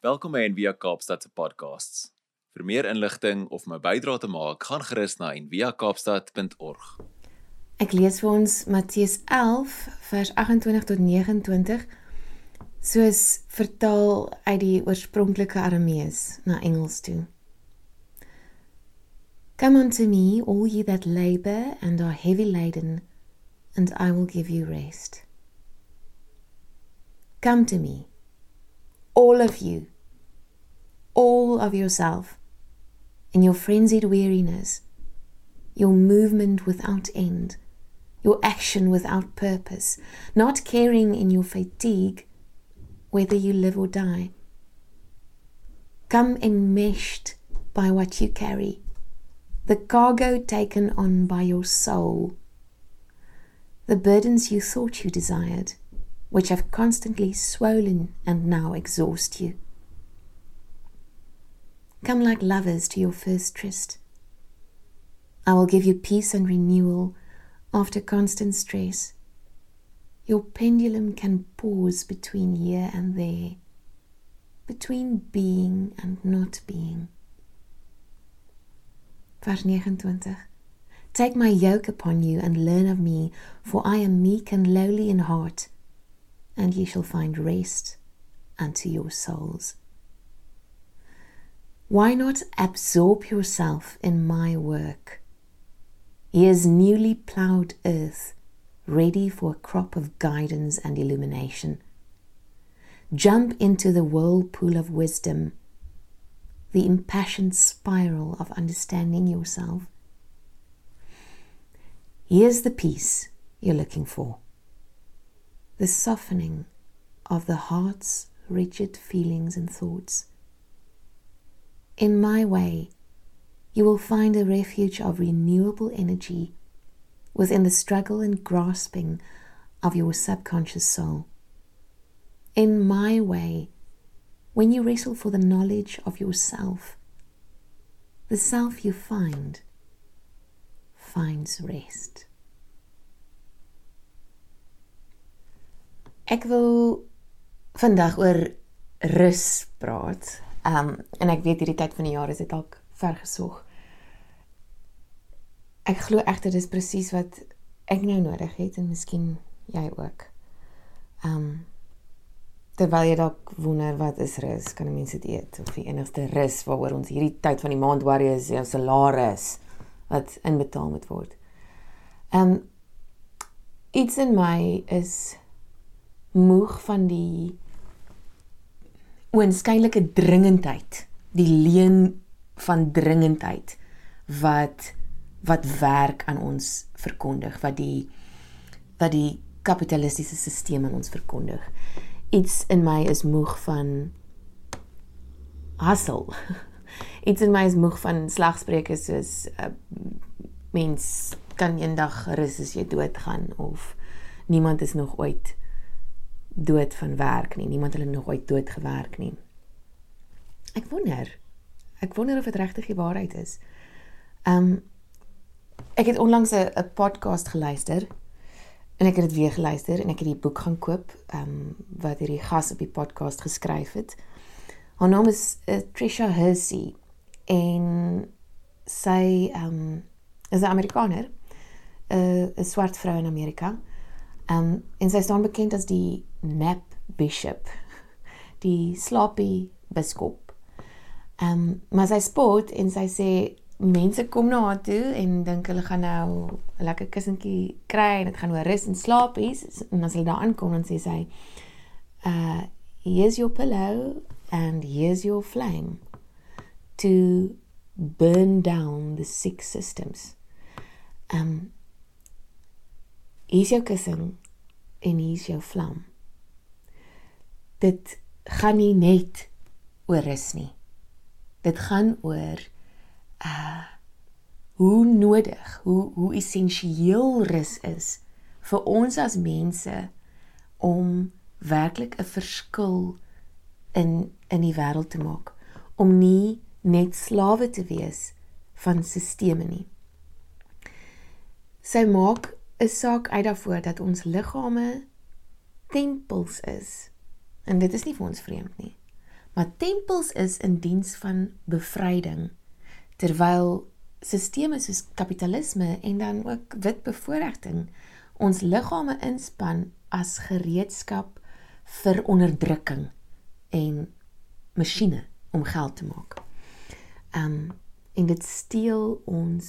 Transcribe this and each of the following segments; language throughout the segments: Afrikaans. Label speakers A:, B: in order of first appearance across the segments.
A: Welkom by Envia Kaapstad se podcasts. Vir meer inligting of my bydrae te maak, gaan gerus na enviakaapstad.org.
B: Ek lees vir ons Matteus 11 vers 28 tot 29 soos vertaal uit die oorspronklike Aramees na Engels toe. Come unto me, all ye that labor and are heavy laden, and I will give you rest. Come to me, all of you, all of yourself, in your frenzied weariness, your movement without end, your action without purpose, not caring in your fatigue whether you live or die. Come enmeshed by what you carry, the cargo taken on by your soul, the burdens you thought you desired which have constantly swollen and now exhaust you. Come like lovers to your first tryst. I will give you peace and renewal after constant stress. Your pendulum can pause between here and there, between being and not being. Vers 29. Take my yoke upon you and learn of me, for I am meek and lowly in heart and ye shall find rest unto your souls. Why not absorb yourself in my work? Here's newly ploughed earth, ready for a crop of guidance and illumination. Jump into the whirlpool of wisdom, the impassioned spiral of understanding yourself. Here's the peace you're looking for the softening of the heart's rigid feelings and thoughts. In my way, you will find a refuge of renewable energy within the struggle and grasping of your subconscious soul. In my way, when you wrestle for the knowledge of yourself, the self you find finds rest. Ek wil vandag oor rus praat. Um en ek weet hierdie tyd van die jaar is dit dalk vergesog. Ek glo egter dis presies wat ek nou nodig het en miskien jy ook. Um terwyl jy dalk wonder wat is rus, kan 'n mens dit eet of die enigste rus waaroor ons hierdie tyd van die maand worry is jou salaris wat inbetaal moet word. Um iets in my is moeg van die oënskynlike dringendheid, die leen van dringendheid wat wat werk aan ons verkondig, wat die wat die kapitalistiese stelsel aan ons verkondig. Iets in my is moeg van hustle. Iets in my is moeg van slagspreuke soos uh, mens kan eendag rus as jy doodgaan of niemand is nog ooit dood van werk nie. Niemand hulle nog ooit dood gewerk nie. Ek wonder. Ek wonder of dit regtig die waarheid is. Um ek het onlangs 'n podcast geluister en ek het dit weer geluister en ek het die boek gaan koop um wat hierdie gas op die podcast geskryf het. Haar naam is uh, Trisha Hersey en sy um is 'n Amerikaner. 'n uh, swart vrou in Amerika. Um en sy staan bekend as die nap bishop, die slaapie biskop. Ehm um, maar sy spot en sy sê mense kom na haar toe en dink hulle gaan nou 'n lekker kussentjie kry en dit gaan oor rus en slaapies en as hulle daar aankom dan sê sy uh here's your pillow and here's your flame to burn down the sick systems. Ehm um, is jou kussing en hier's jou vlam dit gaan nie net oor rus nie. Dit gaan oor uh hoe nodig, hoe hoe essensieel rus is vir ons as mense om werklik 'n verskil in in die wêreld te maak, om nie net slawe te wees van sisteme nie. Sy maak 'n saak uit daarvoor dat ons liggame tempels is En dit is nie vir ons vreemd nie. Maar tempels is in diens van bevryding terwyl sisteme soos kapitalisme en dan ook wit bevoordiging ons liggame inspann as gereedskap vir onderdrukking en masjiene om geld te maak. Um en dit steel ons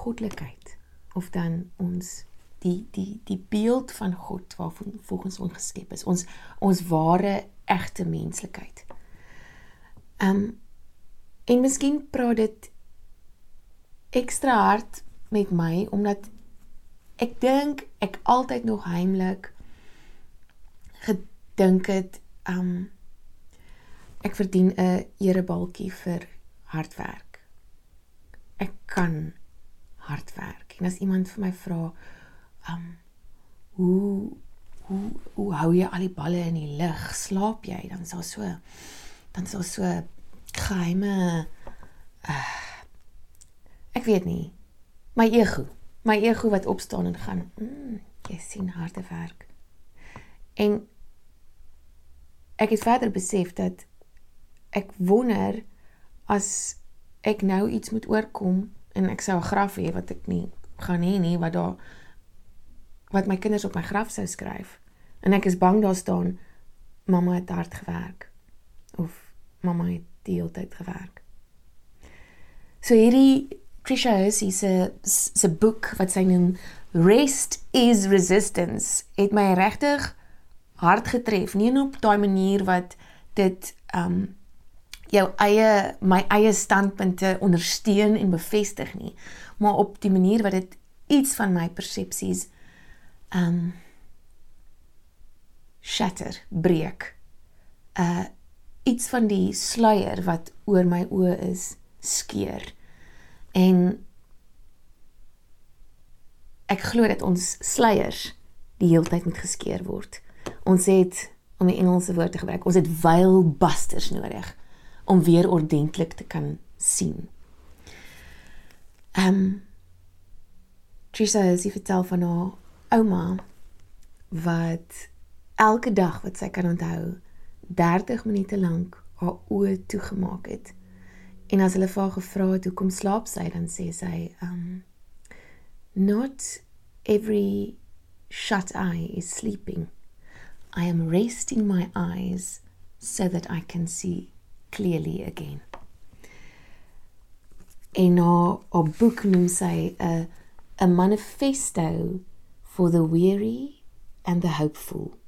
B: goddelikheid of dan ons die die die beeld van God waarvan volgens ons geskep is. Ons ons ware egte menslikheid. Um en miskien praat dit ekstra hard met my omdat ek dink ek altyd nog heimlik gedink het um ek verdien 'n erebalkie vir hard werk. Ek kan hard werk. En as iemand vir my vra, um hoe hoe hoe hou jy al die balle in die lug? Slaap jy? Dan is daar so dan is daar so geheime uh, ek weet nie. My ego, my ego wat opstaan en gaan, mm, jy sien harde werk. En ek het verder besef dat ek wonder as ek nou iets moet oorkom en ek sou 'n graf hê wat ek nie gaan hê nie wat daar wat my kinders op my graf sou skryf en ek is bang daar staan mamma het hard gewerk of mamma het die hele tyd gewerk. So hierdie Trisha Hersey se se boek wat sy noem Rest is Resistance het my regtig hard getref, nie op daai manier wat dit um jou eie my eie standpunte ondersteun en bevestig nie, maar op die manier wat dit iets van my persepsies um shatter, breek. Uh iets van die sluier wat oor my oë is skeur. En ek glo dat ons sluiers die heeltyd moet geskeur word. Ons het om die Engelse woord te gebruik, ons het veil busters nodig om weer ordentlik te kan sien. Ehm um, Trisha het sy vertel van haar ouma wat elke dag wat sy kan onthou 30 minute lank haar oë toegemaak het. En as hulle vir haar gevra het hoekom slaap sy, dan sê sy um not every shut eye is sleeping. I am resting my eyes so that I can see clearly again. En haar, haar boek noem sy 'n 'n manifesto for the weary and the hopeful.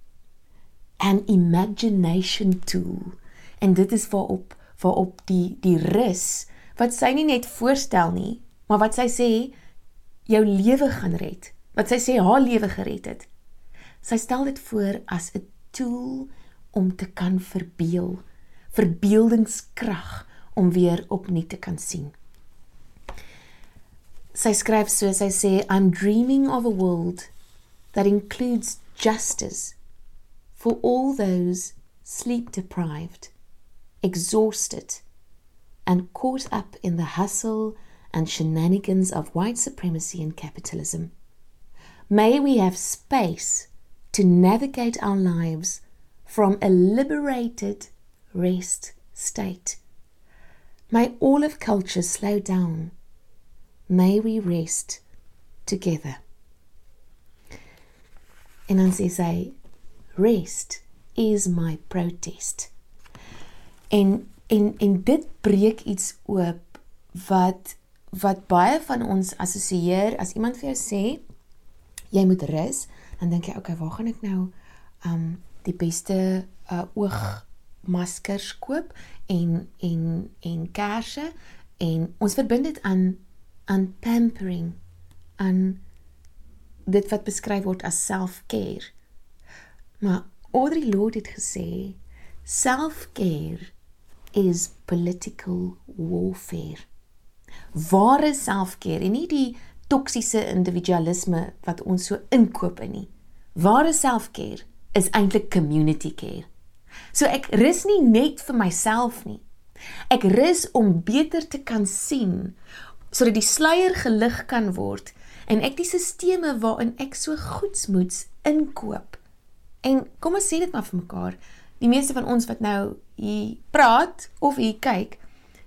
B: An imagination tool. En dit is waarop waarop die die rus wat sy nie net voorstel nie, maar wat sy sê jou lewe gaan red. Wat sy sê haar lewe gered het. Sy stel dit voor as 'n tool om te kan verbeel verbeeldingskrag om weer opnuut te kan sien. Sy skryf so, sy sê I'm dreaming of a world that includes justice for all those sleep deprived, exhausted and caught up in the hustle and shenanigans of white supremacy and capitalism. May we have space to navigate our lives from a liberated rest state. May all of culture slow down. May we rest together. En dan sê sy rest is my protest. En en en dit breek iets oop wat wat baie van ons assosieer as iemand vir jou sê jy moet rus, dan dink jy okay, waar gaan ek nou um die beste uh, oog maskers koop en en en kersse en ons verbind dit aan aan pampering aan dit wat beskryf word as self-care. Maar Audre Lorde het gesê self-care is political warfare. Ware self-care en nie die toksiese individualisme wat ons so inkoop in nie. Ware self-care is eintlik community care. So ek rus nie net vir myself nie. Ek rus om beter te kan sien sodat die sluier gelig kan word en ek die sisteme waarin ek so goedsmoeds inkoop. En kom ons sê dit maar vir mekaar, die meeste van ons wat nou hier praat of hier kyk,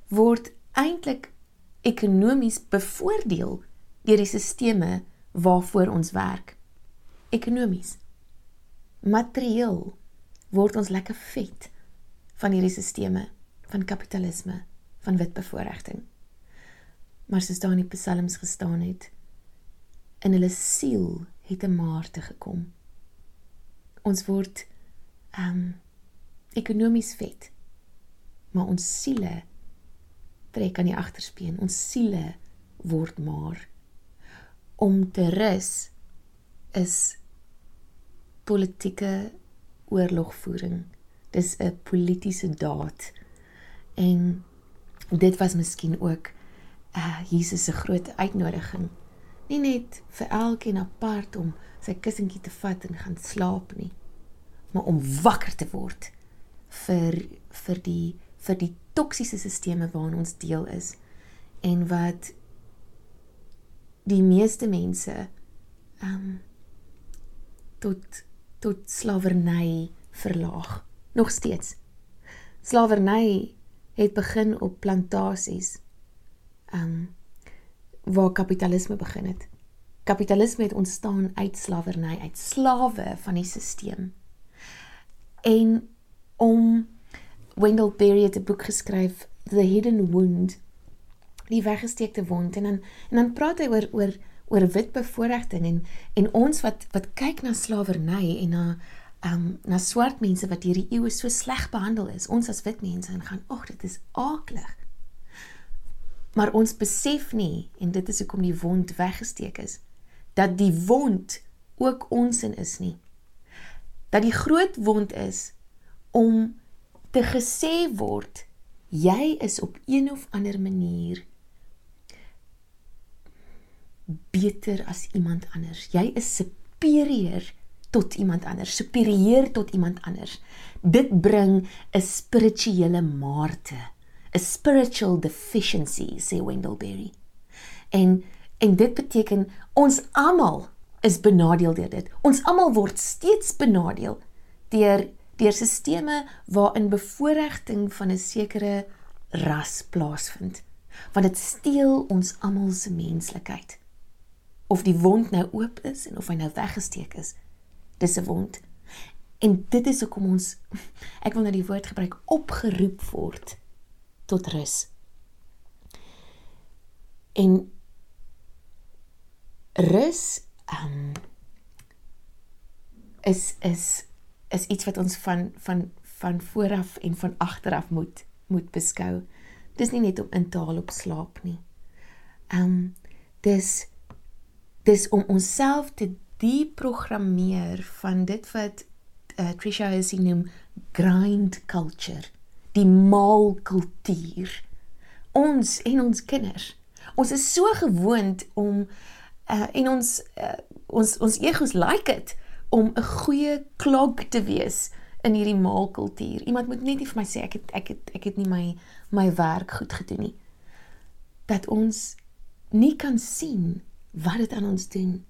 B: word eintlik ekonomies bevoordeel deur die sisteme waarvoor ons werk. Ekonomies. Materieel word ons lekker vet van hierdie sisteme van kapitalisme, van wit bevoordiging. Maar soos daar in die psalms gestaan het, in hulle siel het 'n maarte gekom. Ons word ehm um, ekonomies vet. Maar ons siele trek aan die agterspeen. Ons siele word maar om te rus is politieke oorlogvoering. Dis 'n politieke daad. En dit was miskien ook uh Jesus se groot uitnodiging. Nie net vir elkeen apart om sy kussentjie te vat en gaan slaap nie, maar om wakker te word vir vir die vir die toksiese sisteme waarin ons deel is en wat die meeste mense ehm um, tot tot slawerny verlaag nog steeds. Slawerny het begin op plantasies. Ehm um, waar kapitalisme begin het. Kapitalisme het ontstaan uit slawerny, uit slawe van die stelsel. En om Wendell Berry het 'n boek geskryf The Hidden Wound die weggesteekte wond en dan en dan praat hy oor oor oor wit bevoordiging en en ons wat wat kyk na slawerny en na um na swart mense wat hierdie eeue so sleg behandel is ons as wit mense en gaan ag dit is aaklig maar ons besef nie en dit is hoekom die wond weggesteek is dat die wond ook ons in is nie dat die groot wond is om te gesê word jy is op een of ander manier beter as iemand anders. Jy is superieur tot iemand anders, superieur tot iemand anders. Dit bring 'n spirituele maarte, 'n spiritual deficiency, sê Wendell Berry. En en dit beteken ons almal is benadeel deur dit. Ons almal word steeds benadeel deur deur sisteme waarin bevoordiging van 'n sekere ras plaasvind. Want dit steel ons almal se menslikheid of die wond nou oop is en of hy nou weggesteek is. Dis 'n wond. En dit is hoekom ons ek wil nou die woord gebruik opgeroep word tot rus. En rus um is is is iets wat ons van van van vooraf en van agteraf moet moet beskou. Dis nie net om in te haal op slaap nie. Um dis dis om onsself te deprogrammeer van dit wat uh, Trisha het genoem grind culture, die maal kultuur. Ons en ons kinders. Ons is so gewoond om uh, en ons uh, ons ons egos like dit om 'n goeie klok te wees in hierdie maalkultuur. Iemand moet net vir my sê ek het ek het ek het nie my my werk goed gedoen nie. Dat ons nie kan sien wat dit aan ons doen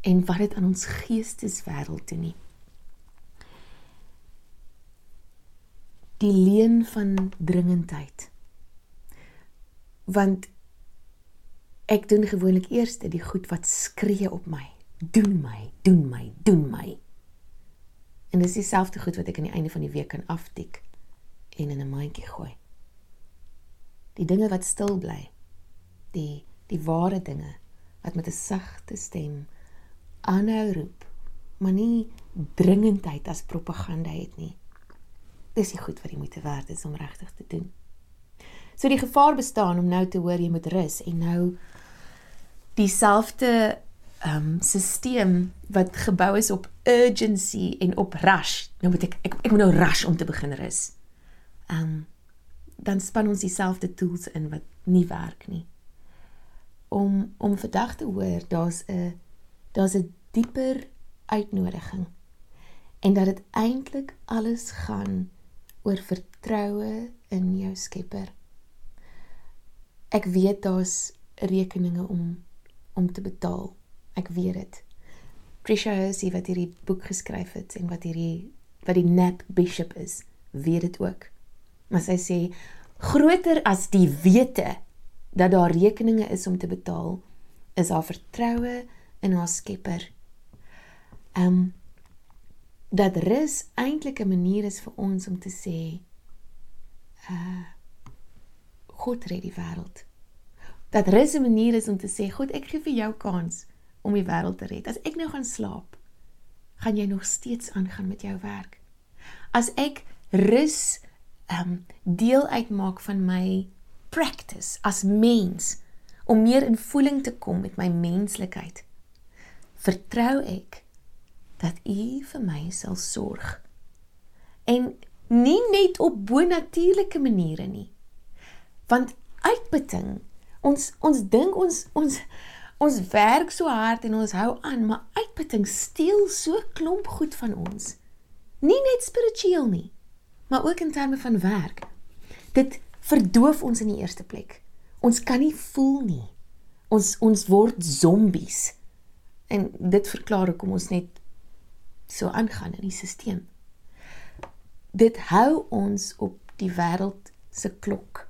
B: en wat dit aan ons geesteswêreld doen nie. Die leen van dringendheid. Want ek doen gewoonlik eers die goed wat skree op my. Doen my, doen my, doen my. En dis dieselfde goed wat ek aan die einde van die week kan aftik en in 'n mandjie gooi. Die dinge wat stil bly. Die die ware dinge wat met 'n sagte stem aanhou roep, maar nie dringendheid as propaganda het nie. Dis nie goed wat jy moet werd is om regtig te doen. So die gevaar bestaan om nou te hoor jy moet rus en nou dieselfde ehm um, stelsel wat gebou is op urgency en op rush. Nou moet ek ek, ek moet nou rush om te begin rus. Ehm um, dan span ons dieselfde tools in wat nie werk nie om om vandag te hoor daar's 'n daar's 'n dieper uitnodiging en dat dit eintlik alles gaan oor vertroue in jou Skepper. Ek weet daar's rekeninge om om te betaal. Ek weet dit. Trisha Hersey wat hierdie boek geskryf het en wat hierdie wat die nap bishop is, weet dit ook. Maar sy sê groter as die wete dat daar rekeninge is om te betaal, is haar vertroue in haar Skepper. Ehm um, dat rus eintlik 'n manier is vir ons om te sê uh God red die wêreld. Dat rus 'n manier is om te sê, God, ek gee vir jou kans om die wêreld te red. As ek nou gaan slaap, gaan jy nog steeds aangaan met jou werk. As ek rus um deel uitmaak van my practice as mens om meer in voeling te kom met my menslikheid, vertrou ek dat U vir my sal sorg. En nie net op bonatuurlike maniere nie. Want uitputting, ons ons dink ons ons ons werk so hard en ons hou aan, maar uitputting steel so klomp goed van ons. Nie net spiritueel nie, maar ook in terme van werk. Dit verdoof ons in die eerste plek. Ons kan nie voel nie. Ons ons word zombies. En dit verklaar hoekom ons net so aangaan in die stelsel. Dit hou ons op die wêreld se klok.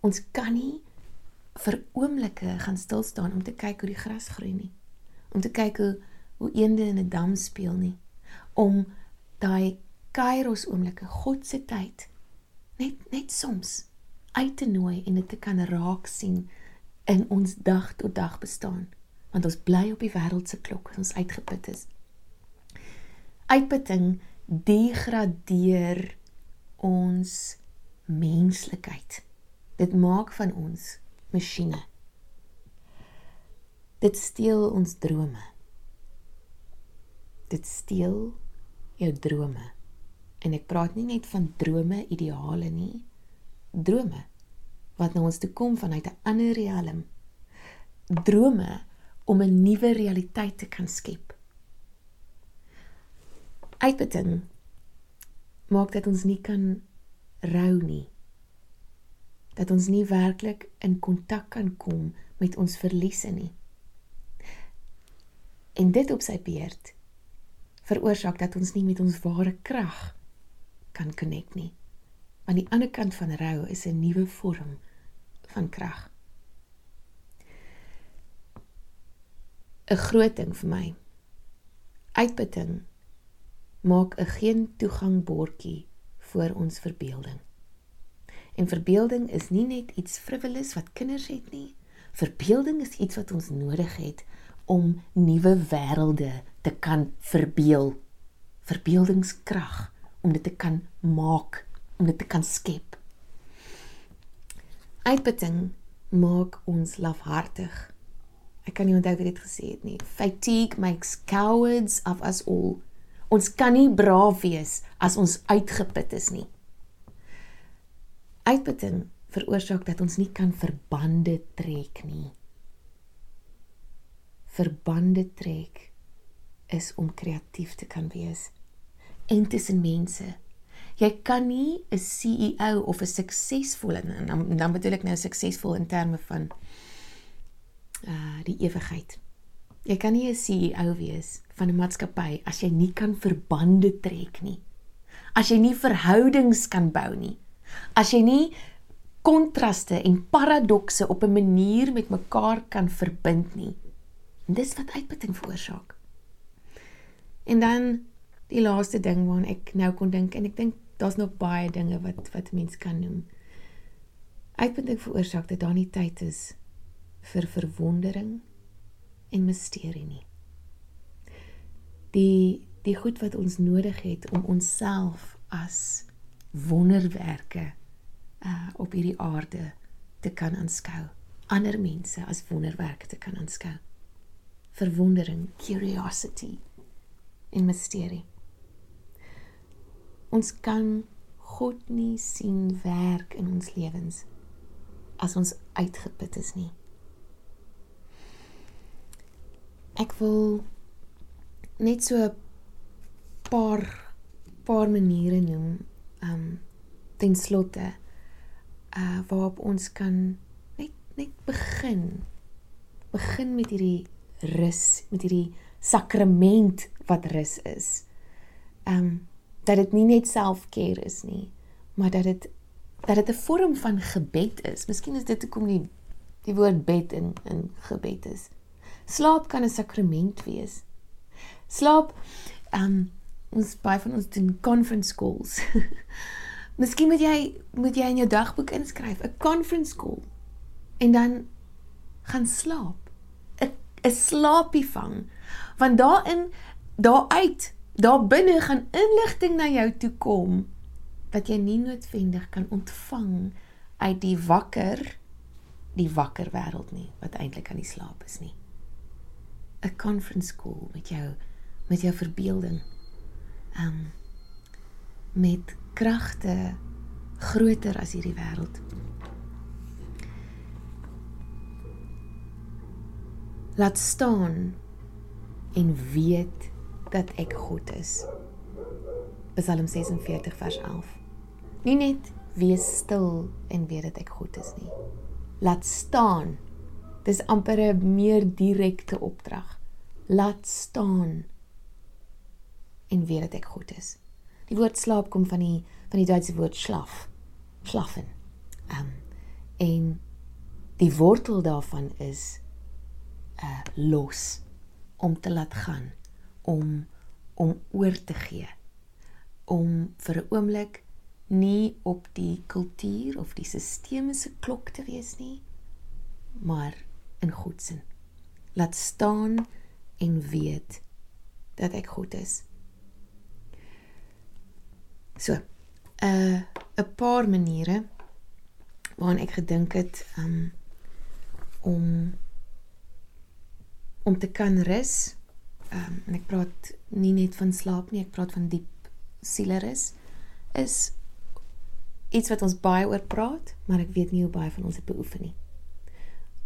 B: Ons kan nie vir oomblikke gaan stil staan om te kyk hoe die gras groei nie. Om te kyk hoe hoe eende in 'n dam speel nie. Om daai kairos oomblikke, God se tyd net net soms uit te nooi en dit te kan raak sien in ons dag tot dag bestaan want ons bly op die wêreld se klok as ons uitgeput is uitputting degradeer ons menslikheid. Dit maak van ons masjiene. Dit steel ons drome. Dit steel jou drome. En ek praat nie net van drome, ideale nie. Drome wat na ons toe kom vanuit 'n ander riem. Drome om 'n nuwe realiteit te kan skep uitputting maak dat ons nie kan rou nie. Dat ons nie werklik in kontak kan kom met ons verliese nie. En dit op sy beurt veroorsaak dat ons nie met ons ware krag kan connect nie. Aan die ander kant van rou is 'n nuwe vorm van krag. 'n Groot ding vir my. Uitputting maak 'n geen toegangbordjie vir ons verbeelding. En verbeelding is nie net iets frivolous wat kinders het nie. Verbeelding is iets wat ons nodig het om nuwe wêrelde te kan verbeel. Verbeeldingskrag om dit te kan maak, om dit te kan skep. Uitputting maak ons lafhartig. Ek kan nie onthou wie dit gesê het nie. Fatigue makes cowards of us all. Ons kan nie braaf wees as ons uitgeput is nie. Uitputting veroorsaak dat ons nie kan verbande trek nie. Verbande trek is om kreatief te kan wees en tussen mense. Jy kan nie 'n CEO of 'n suksesvolle en dan dan bedoel ek nou suksesvol in terme van uh die ewigheid. Jy kan nie 'n CEO wees van 'n maatskappy as jy nie kan verbande trek nie. As jy nie verhoudings kan bou nie. As jy nie kontraste en paradokse op 'n manier met mekaar kan verbind nie. En dis wat uitputting veroorsaak. En dan die laaste ding waaraan ek nou kon dink en ek dink daar's nog baie dinge wat wat mens kan noem. Uitputting veroorsaak dat daar nie tyd is vir verwondering en misterie nie. Die die goed wat ons nodig het om onsself as wonderwerke uh op hierdie aarde te kan aanskou. Ander mense as wonderwerke te kan aanskou. Verwondering, curiosity en misterie. Ons kan God nie sien werk in ons lewens as ons uitgeput is nie. Ek wil net so 'n paar paar maniere noem um ten slotte uh waarop ons kan net net begin begin met hierdie rus met hierdie sakrament wat rus is. Um dat dit nie net self-care is nie, maar dat dit dat dit 'n vorm van gebed is. Miskien is dit hoekom die die woord bed in in gebed is. Slaap kan 'n sakrament wees. Slaap um, ons baie van ons doen conference calls. Miskien moet jy moet jy in jou dagboek inskryf 'n conference call en dan gaan slaap. 'n 'n slaapie vang. Want daarin daaruit daar binne gaan inligting na jou toe kom wat jy nie noodwendig kan ontvang uit die wakker die wakker wêreld nie wat eintlik aan die slaap is nie. 'n conference call met jou met jou verbeelding. Um met kragte groter as hierdie wêreld. Laat staan en weet dat ek God is. Psalm 46 vers 11. Nie net wees stil en weet dat ek God is nie. Laat staan. Dis amper 'n meer direkte opdrag. Laat staan en weet dat ek God is. Die woord slaap kom van die van die Duitse woord schlaf. Schlafen. Um en die wortel daarvan is uh los om te laat gaan om om oor te gee om vir 'n oomblik nie op die kultuur of die sisteme se klok te wees nie maar in God se laat staan en weet dat ek goed is. So 'n uh, 'n paar maniere waaraan ek gedink het um, om om te kan rus. Um, en ek praat nie net van slaap nie, ek praat van diep sielerus is iets wat ons baie oor praat, maar ek weet nie hoe baie van ons dit beoefen nie.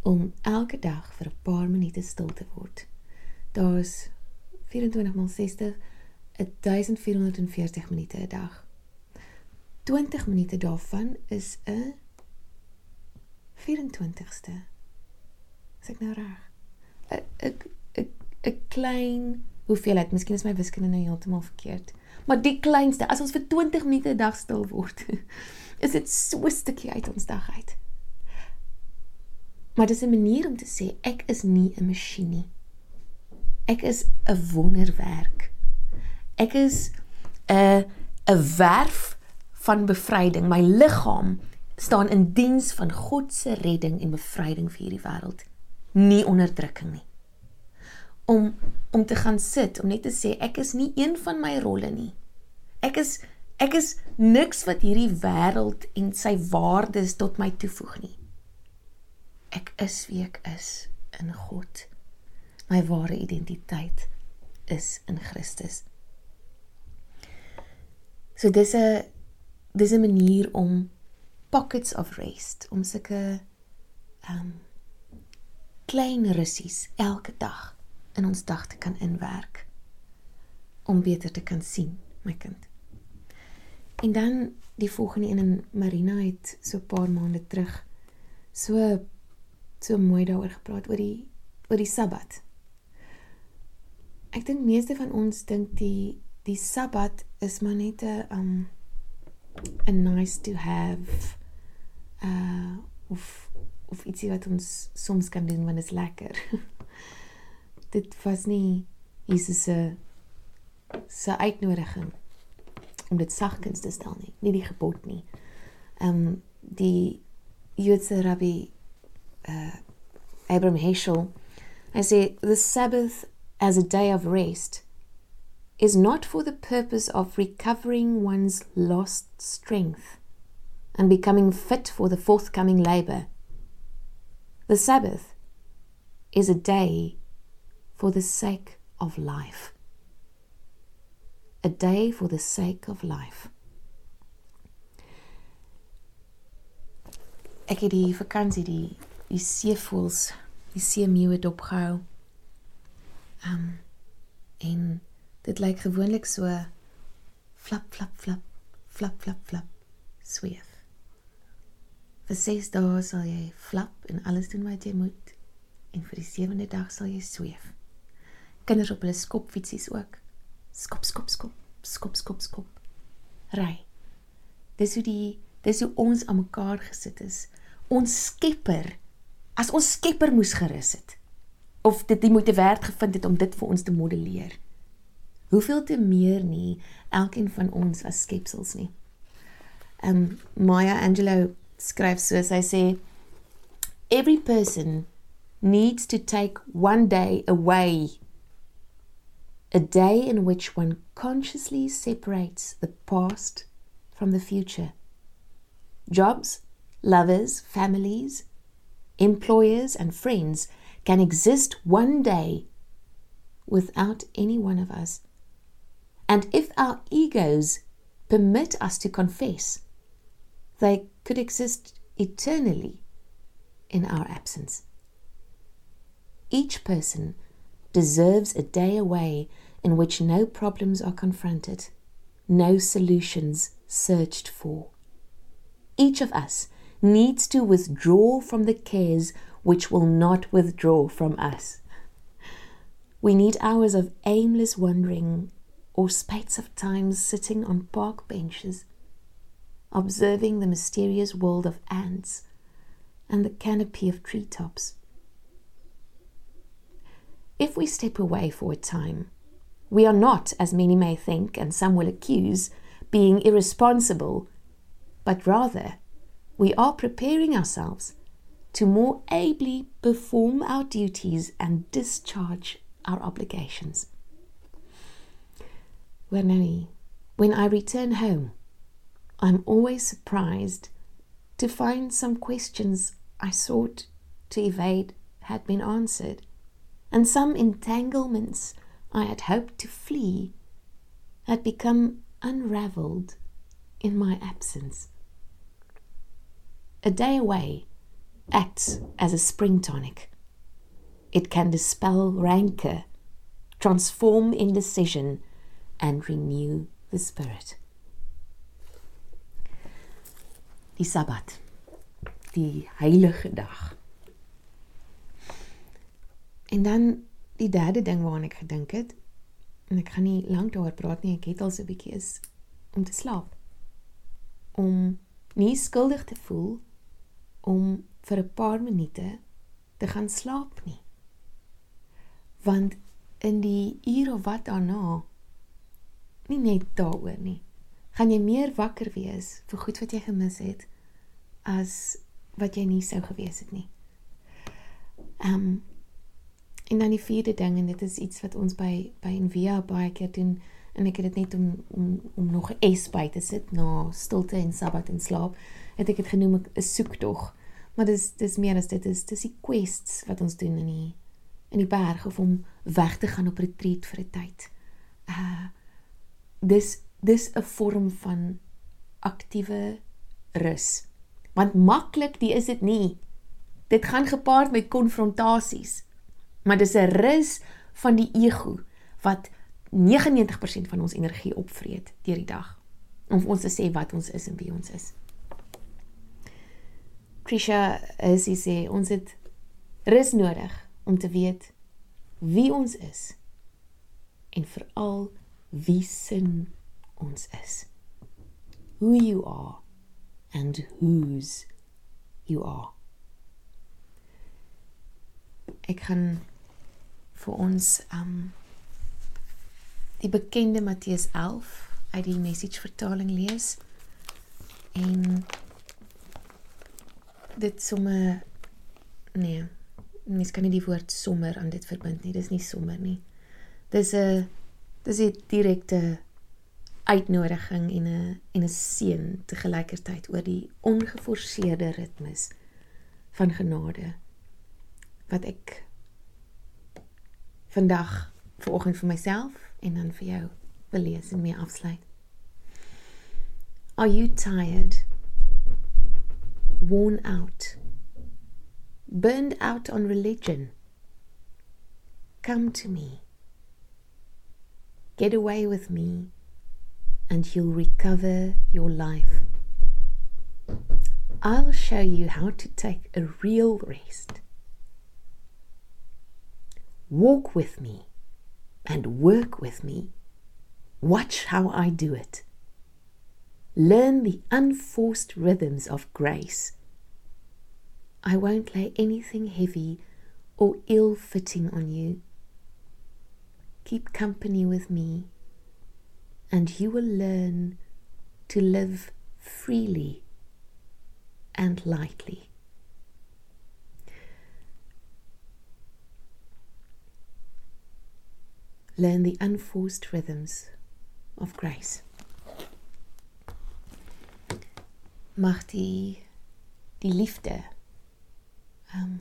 B: Om elke dag vir 'n paar minute stil te word. Daar's 24 x 60 1440 minute 'n dag. 20 minute daarvan is 'n 24ste. Is ek nou reg? 'n 'n 'n klein hoeveelheid, miskien is my wiskunde nou heeltemal verkeerd. Maar die kleinste, as ons vir 20 minute 'n dag stil word, is dit so 'n stukkie uit ons dag uit. Maar dis 'n manier om te sê ek is nie 'n masjien nie. Ek is 'n wonderwerk. Ek is 'n 'n werf van bevryding. My liggaam staan in diens van God se redding en bevryding vir hierdie wêreld, nie onderdrukking nie om om te gaan sit om net te sê ek is nie een van my rolle nie. Ek is ek is niks wat hierdie wêreld en sy waardes tot my toevoeg nie. Ek is wie ek is in God. My ware identiteit is in Christus. So dis 'n dis 'n manier om pockets of rest om sulke ehm um, klein russies elke dag in ons dag te kan inwerk om beter te kan sien, my kind. En dan die volgende een in Marina het so 'n paar maande terug so so mooi daaroor gepraat oor die oor die Sabbat. Ek dink meeste van ons dink die die Sabbat is maar net 'n um 'n nice to have uh of of ietsie wat ons soms kan doen wanneer dit lekker. dit was nie Jesus se se uitnodiging om dit sagkens te stel nie, nie die gebod nie. Um, die Joodse rabbi uh Abraham Heschel I say the Sabbath as a day of rest is not for the purpose of recovering one's lost strength and becoming fit for the forthcoming labor. The Sabbath is a day for the sake of life. A day for the sake of life. Ek het die vakansie die die seevoels, die seemeeu dopgehou. Um en dit lyk gewoonlik so flap flap flap flap flap flap sweef. Vir 6 dae sal jy flap en alles doen wat jy moet en vir die sewende dag sal jy sweef kinders op hulle skopfietsies ook. Skop skop skop, skop skop skop. ry. Dis hoe die dis hoe ons aan mekaar gesit is. Ons Skepper as ons Skepper moes gerus het of dit die moeite werd gevind het om dit vir ons te modelleer. Hoeveel te meer nie elkeen van ons as skepsels nie. Um Maya Angelou skryf so sy sê every person needs to take one day away a day in which one consciously separates the past from the future. Jobs, lovers, families, employers, and friends can exist one day without any one of us. And if our egos permit us to confess, they could exist eternally in our absence. Each person deserves a day away in which no problems are confronted, no solutions searched for. Each of us needs to withdraw from the cares which will not withdraw from us. We need hours of aimless wandering or spates of time sitting on park benches, observing the mysterious world of ants and the canopy of treetops. If we step away for a time, we are not, as many may think and some will accuse, being irresponsible, but rather we are preparing ourselves to more ably perform our duties and discharge our obligations. When I return home, I'm always surprised to find some questions I sought to evade had been answered and some entanglements I had hoped to flee had become unraveled in my absence. A day away acts as a spring tonic. It can dispel rancor, transform indecision, and renew the spirit. Die Sabbat, die heilige dag. En dan die derde ding waaraan ek gedink het en ek gaan nie lank daaroor praat nie, ek het al so 'n bietjie is om te slaap. Om nie skuldig te voel om vir 'n paar minute te gaan slaap nie. Want in die uur of wat daarna nie net daaroor nie, gaan jy meer wakker wees vir goed wat jy gemis het as wat jy nie sou gewees het nie. Ehm um, En dan die vierde ding en dit is iets wat ons by by Envia baie keer doen en ek het dit net om om om nog 'n S by te sit na stilte en sabbat en slaap. Het ek dit genoem 'n soektog. Maar dis dis meer as dit is dis die quests wat ons doen in die in die berg of om weg te gaan op retreat vir 'n tyd. Uh dis dis 'n vorm van aktiewe rus. Want maklik, die is dit nie. Dit gaan gepaard met konfrontasies. Maar dis 'n rus van die ego wat 99% van ons energie opvreet deur die dag om ons te sê wat ons is en wie ons is. Krisha hy sê ons het rus nodig om te weet wie ons is en veral wie sin ons is. Who you are and whose you are. Ek gaan vir ons um die bekende Matteus 11 uit die message vertaling lees en dit somme nee mens kan nie die woord sommer aan dit verbind nie dis nie sommer nie dis 'n dis 'n direkte uitnodiging en 'n en 'n seën te gelykertyd oor die ongeforseerde ritmes van genade wat ek vandag vanoggend vir myself en dan vir jou wil lees en mee afsluit. Are you tired? Worn out? Burned out on religion? Come to me. Get away with me and you'll recover your life. I'll show you how to take a real rest. Walk with me and work with me. Watch how I do it. Learn the unforced rhythms of grace. I won't lay anything heavy or ill fitting on you. Keep company with me, and you will learn to live freely and lightly. Learn the unforced rhythms of grace. Mag die die liefde um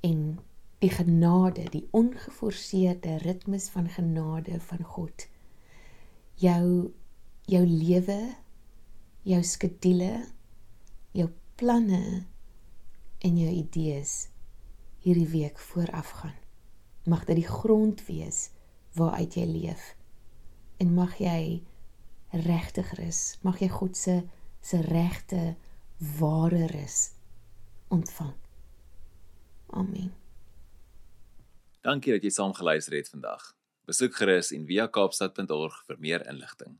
B: en die genade, die ongeforseerde ritmes van genade van God jou jou lewe, jou skedule, jou planne en jou idees hierdie week vooraf gaan. Mag dit die grond wees waaruit jy leef. En mag jy regtig rus, mag jy God se se regte ware rus ontvang. Amen.
A: Dankie dat jy saam geluister het vandag. Besoek gerus en via kaapstad.org vir meer inligting.